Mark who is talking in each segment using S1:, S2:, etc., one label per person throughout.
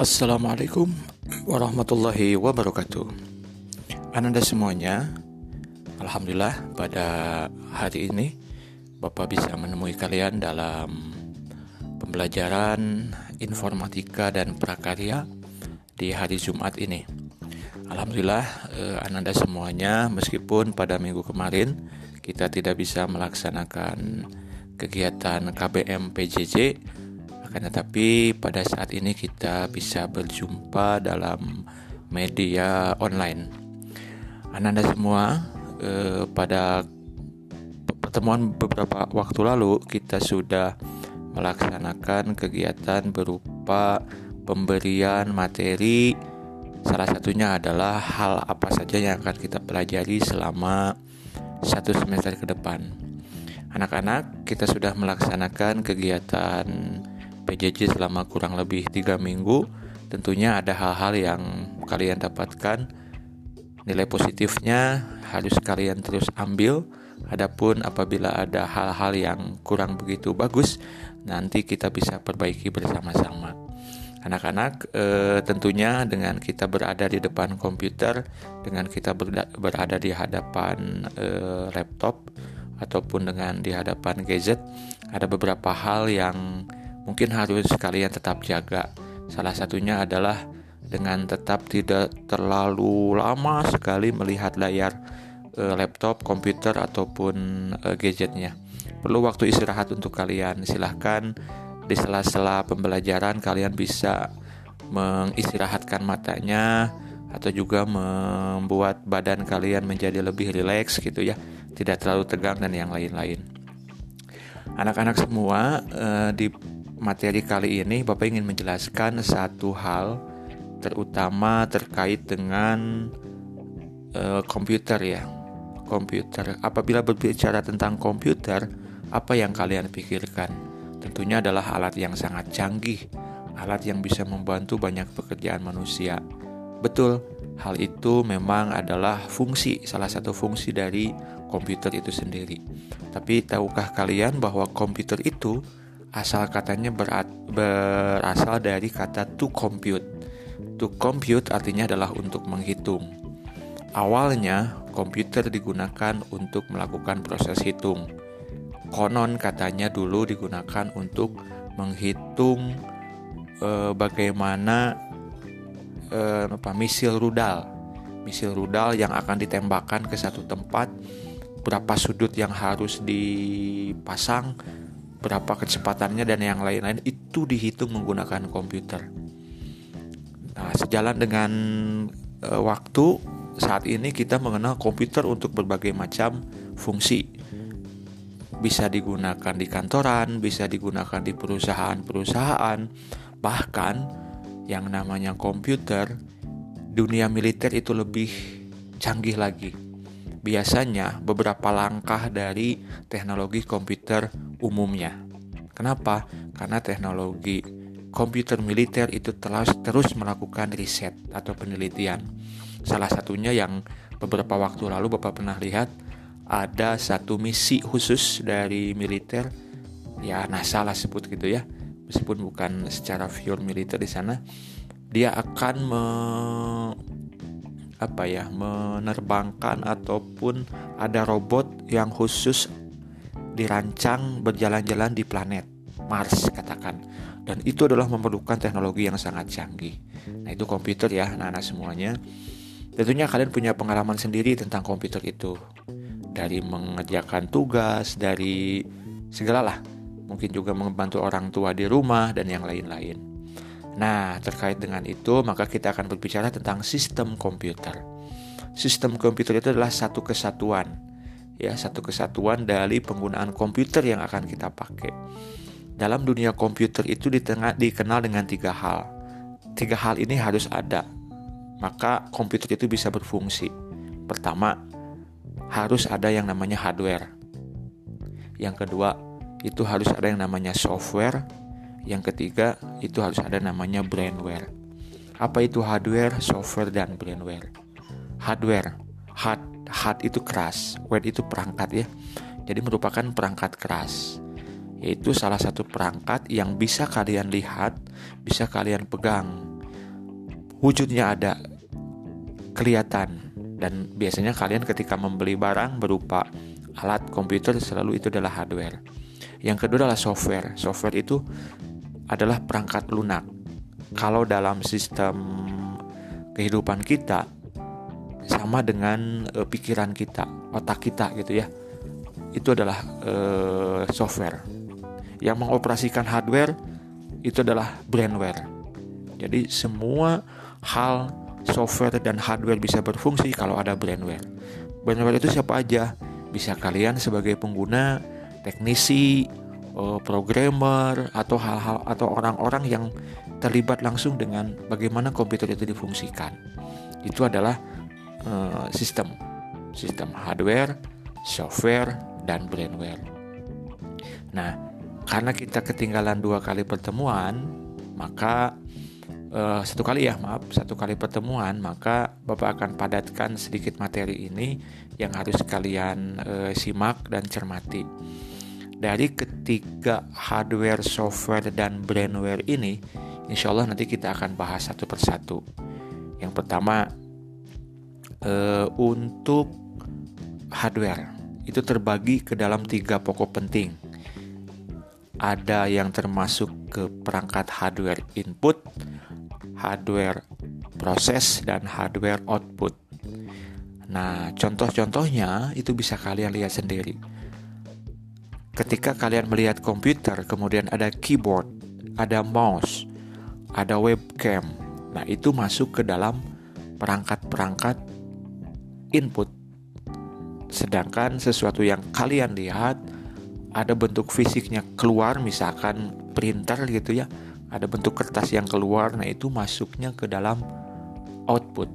S1: Assalamualaikum warahmatullahi wabarakatuh. Ananda semuanya Alhamdulillah pada hari ini Bapak bisa menemui kalian dalam Pembelajaran informatika dan prakarya Di hari Jumat ini. Alhamdulillah eh, Ananda semuanya Meskipun pada minggu kemarin Kita tidak bisa melaksanakan Kegiatan KBM PJJ akan tetapi pada saat ini kita bisa berjumpa dalam media online. Ananda semua eh, pada pertemuan beberapa waktu lalu kita sudah melaksanakan kegiatan berupa pemberian materi salah satunya adalah hal apa saja yang akan kita pelajari selama satu semester ke depan. Anak-anak, kita sudah melaksanakan kegiatan PJJ selama kurang lebih tiga minggu. Tentunya ada hal-hal yang kalian dapatkan. Nilai positifnya harus kalian terus ambil. Adapun apabila ada hal-hal yang kurang begitu bagus nanti kita bisa perbaiki bersama-sama. Anak-anak e, tentunya dengan kita berada di depan komputer dengan kita berada di hadapan e, laptop ataupun dengan di hadapan gadget ada beberapa hal yang mungkin harus kalian tetap jaga. Salah satunya adalah dengan tetap tidak terlalu lama sekali melihat layar e, laptop, komputer ataupun e, gadgetnya. Perlu waktu istirahat untuk kalian. Silahkan di sela-sela pembelajaran kalian bisa mengistirahatkan matanya atau juga membuat badan kalian menjadi lebih rileks gitu ya, tidak terlalu tegang dan yang lain-lain. Anak-anak semua e, di materi kali ini Bapak ingin menjelaskan satu hal terutama terkait dengan uh, komputer ya. Komputer. Apabila berbicara tentang komputer, apa yang kalian pikirkan? Tentunya adalah alat yang sangat canggih, alat yang bisa membantu banyak pekerjaan manusia. Betul, hal itu memang adalah fungsi, salah satu fungsi dari komputer itu sendiri. Tapi tahukah kalian bahwa komputer itu asal katanya berat, berasal dari kata to compute. To compute artinya adalah untuk menghitung. Awalnya komputer digunakan untuk melakukan proses hitung. Konon katanya dulu digunakan untuk menghitung e, bagaimana e, apa misil rudal. Misil rudal yang akan ditembakkan ke satu tempat berapa sudut yang harus dipasang berapa kecepatannya dan yang lain-lain itu dihitung menggunakan komputer. Nah, sejalan dengan e, waktu saat ini kita mengenal komputer untuk berbagai macam fungsi. Bisa digunakan di kantoran, bisa digunakan di perusahaan-perusahaan, bahkan yang namanya komputer dunia militer itu lebih canggih lagi biasanya beberapa langkah dari teknologi komputer umumnya. Kenapa? Karena teknologi komputer militer itu telah terus melakukan riset atau penelitian. Salah satunya yang beberapa waktu lalu Bapak pernah lihat ada satu misi khusus dari militer ya NASA lah sebut gitu ya meskipun bukan secara pure militer di sana dia akan me apa ya menerbangkan ataupun ada robot yang khusus dirancang berjalan-jalan di planet Mars katakan. Dan itu adalah memerlukan teknologi yang sangat canggih. Nah itu komputer ya anak-anak semuanya. Tentunya kalian punya pengalaman sendiri tentang komputer itu. Dari mengerjakan tugas dari segala lah. Mungkin juga membantu orang tua di rumah dan yang lain-lain Nah, terkait dengan itu, maka kita akan berbicara tentang sistem komputer. Sistem komputer itu adalah satu kesatuan, ya, satu kesatuan dari penggunaan komputer yang akan kita pakai. Dalam dunia komputer itu dikenal dengan tiga hal. Tiga hal ini harus ada, maka komputer itu bisa berfungsi. Pertama, harus ada yang namanya hardware. Yang kedua, itu harus ada yang namanya software yang ketiga, itu harus ada namanya brandware. Apa itu hardware, software, dan brandware? Hardware, hard, hard itu keras, ware itu perangkat ya. Jadi merupakan perangkat keras. Yaitu salah satu perangkat yang bisa kalian lihat, bisa kalian pegang. wujudnya ada kelihatan dan biasanya kalian ketika membeli barang berupa alat komputer selalu itu adalah hardware. Yang kedua adalah software. Software itu adalah perangkat lunak. Kalau dalam sistem kehidupan kita sama dengan e, pikiran kita, otak kita gitu ya. Itu adalah e, software. Yang mengoperasikan hardware itu adalah brandware. Jadi semua hal software dan hardware bisa berfungsi kalau ada brandware. Brandware itu siapa aja? Bisa kalian sebagai pengguna, teknisi, eh, programmer atau hal-hal atau orang-orang yang terlibat langsung dengan bagaimana komputer itu difungsikan. Itu adalah uh, sistem, sistem hardware, software, dan brandware. Nah, karena kita ketinggalan dua kali pertemuan, maka uh, satu kali ya maaf satu kali pertemuan maka bapak akan padatkan sedikit materi ini yang harus kalian uh, simak dan cermati dari ketiga hardware software dan brandware ini insya Allah nanti kita akan bahas satu persatu yang pertama uh, untuk hardware itu terbagi ke dalam tiga pokok penting ada yang termasuk ke perangkat hardware input, hardware proses dan hardware output. Nah, contoh-contohnya itu bisa kalian lihat sendiri. Ketika kalian melihat komputer, kemudian ada keyboard, ada mouse, ada webcam. Nah, itu masuk ke dalam perangkat-perangkat input. Sedangkan sesuatu yang kalian lihat ada bentuk fisiknya keluar, misalkan printer gitu ya, ada bentuk kertas yang keluar, nah itu masuknya ke dalam output.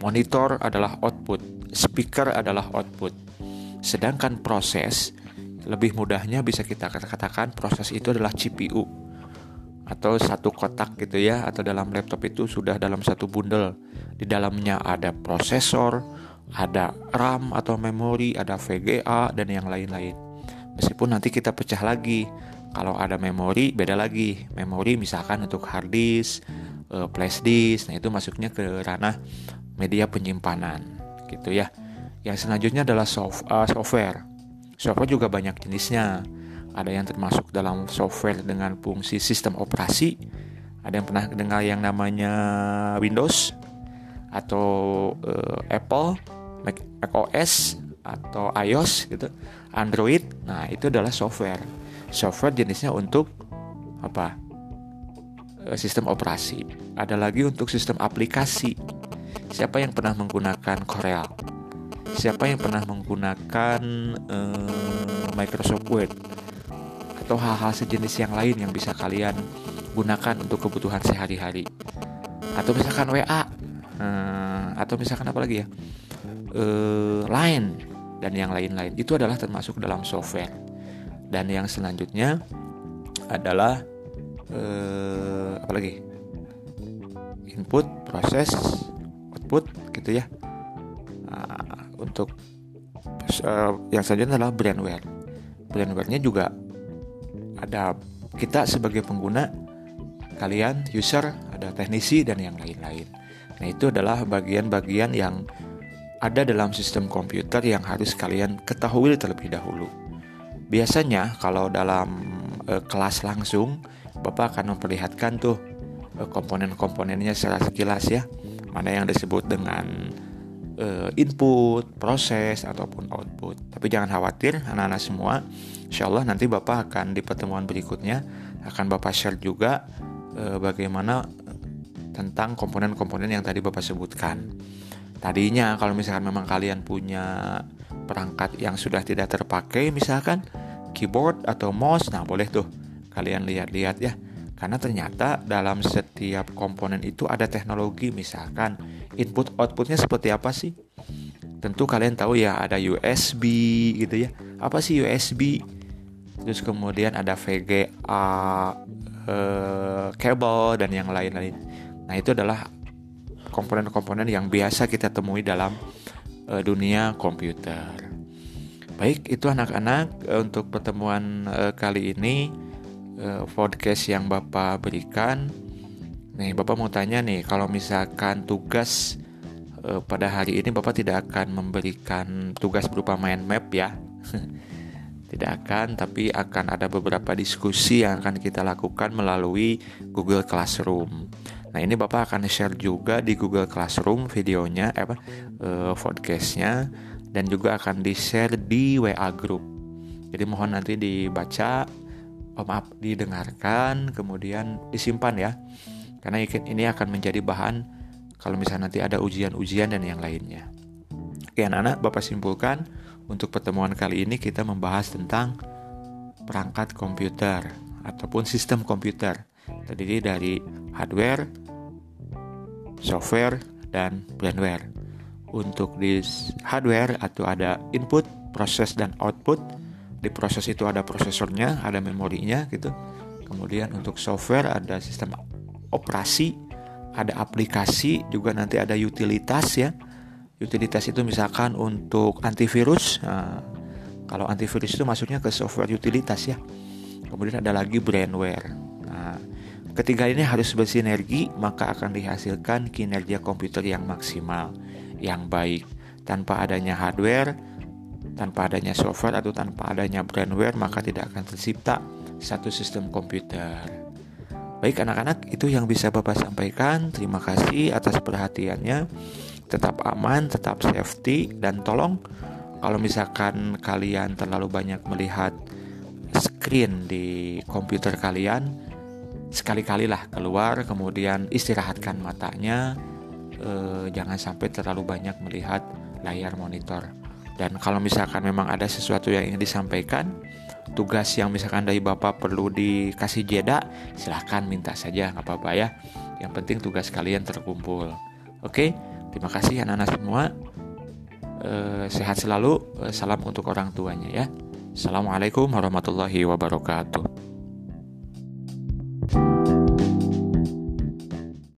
S1: Monitor adalah output, speaker adalah output. Sedangkan proses lebih mudahnya bisa kita katakan proses itu adalah CPU atau satu kotak gitu ya atau dalam laptop itu sudah dalam satu bundle. Di dalamnya ada prosesor, ada RAM atau memori, ada VGA dan yang lain-lain. Meskipun nanti kita pecah lagi kalau ada memori beda lagi. Memori misalkan untuk hard disk, uh, flash disk, nah itu masuknya ke ranah media penyimpanan gitu ya. Yang selanjutnya adalah soft, uh, software. Software juga banyak jenisnya. Ada yang termasuk dalam software dengan fungsi sistem operasi. Ada yang pernah dengar yang namanya Windows atau uh, Apple, Mac, OS atau iOS gitu, Android. Nah, itu adalah software software jenisnya untuk apa eh, sistem operasi ada lagi untuk sistem aplikasi siapa yang pernah menggunakan Corel siapa yang pernah menggunakan uh, Microsoft Word? Atau hal-hal sejenis yang lain yang bisa kalian gunakan untuk kebutuhan sehari-hari? Atau misalkan WA uh, eh, atau misalkan apa lagi ya? Uh, Line dan yang lain-lain. Itu adalah termasuk dalam software. Dan yang selanjutnya adalah eh, apa lagi? Input proses output gitu ya untuk uh, yang selanjutnya adalah brandware. Brandware-nya juga ada kita sebagai pengguna kalian user ada teknisi dan yang lain-lain. Nah itu adalah bagian-bagian yang ada dalam sistem komputer yang harus kalian ketahui terlebih dahulu. Biasanya kalau dalam e, kelas langsung Bapak akan memperlihatkan tuh e, komponen-komponennya secara sekilas ya. Mana yang disebut dengan e, input, proses ataupun output. Tapi jangan khawatir anak-anak semua. Insya Allah nanti Bapak akan di pertemuan berikutnya akan Bapak share juga e, bagaimana tentang komponen-komponen yang tadi Bapak sebutkan. Tadinya kalau misalkan memang kalian punya perangkat yang sudah tidak terpakai misalkan keyboard atau mouse nah boleh tuh kalian lihat-lihat ya karena ternyata dalam setiap komponen itu ada teknologi misalkan input outputnya seperti apa sih? Tentu kalian tahu ya ada USB gitu ya. Apa sih USB terus kemudian ada VGA eh, kabel dan yang lain-lain. Nah itu adalah komponen-komponen yang biasa kita temui dalam eh, dunia komputer. Baik, itu anak-anak eh, untuk pertemuan uh, kali ini uh, podcast yang Bapak berikan. Nih, Bapak mau tanya nih, kalau misalkan tugas eh, pada hari ini Bapak tidak akan memberikan tugas berupa mind map ya. tidak akan, tapi akan ada beberapa diskusi yang akan kita lakukan melalui Google Classroom. Nah ini Bapak akan share juga di Google Classroom videonya, eh, apa, eh, podcastnya, dan juga akan di share di WA Group. Jadi mohon nanti dibaca, oh maaf, didengarkan, kemudian disimpan ya, karena ini akan menjadi bahan kalau misalnya nanti ada ujian-ujian dan yang lainnya. Oke anak-anak, Bapak simpulkan untuk pertemuan kali ini kita membahas tentang perangkat komputer ataupun sistem komputer terdiri dari hardware, software, dan brandware. Untuk di hardware atau ada input, proses dan output. Di proses itu ada prosesornya, ada memorinya gitu. Kemudian untuk software ada sistem operasi, ada aplikasi, juga nanti ada utilitas ya. Utilitas itu misalkan untuk antivirus nah, kalau antivirus itu maksudnya ke software utilitas ya. Kemudian ada lagi brandware nah, ketiga ini harus bersinergi maka akan dihasilkan kinerja komputer yang maksimal yang baik. Tanpa adanya hardware tanpa adanya software atau tanpa adanya brandware maka tidak akan tercipta satu sistem komputer. Baik anak-anak, itu yang bisa Bapak sampaikan. Terima kasih atas perhatiannya. Tetap aman, tetap safety dan tolong kalau misalkan kalian terlalu banyak melihat screen di komputer kalian sekali-kali lah keluar kemudian istirahatkan matanya. Eh, jangan sampai terlalu banyak melihat layar monitor dan kalau misalkan memang ada sesuatu yang ingin disampaikan tugas yang misalkan dari bapak perlu dikasih jeda silahkan minta saja nggak apa-apa ya yang penting tugas kalian terkumpul oke? Terima kasih anak-anak semua. Eh, sehat selalu. Eh, salam untuk orang tuanya ya. Assalamualaikum warahmatullahi wabarakatuh.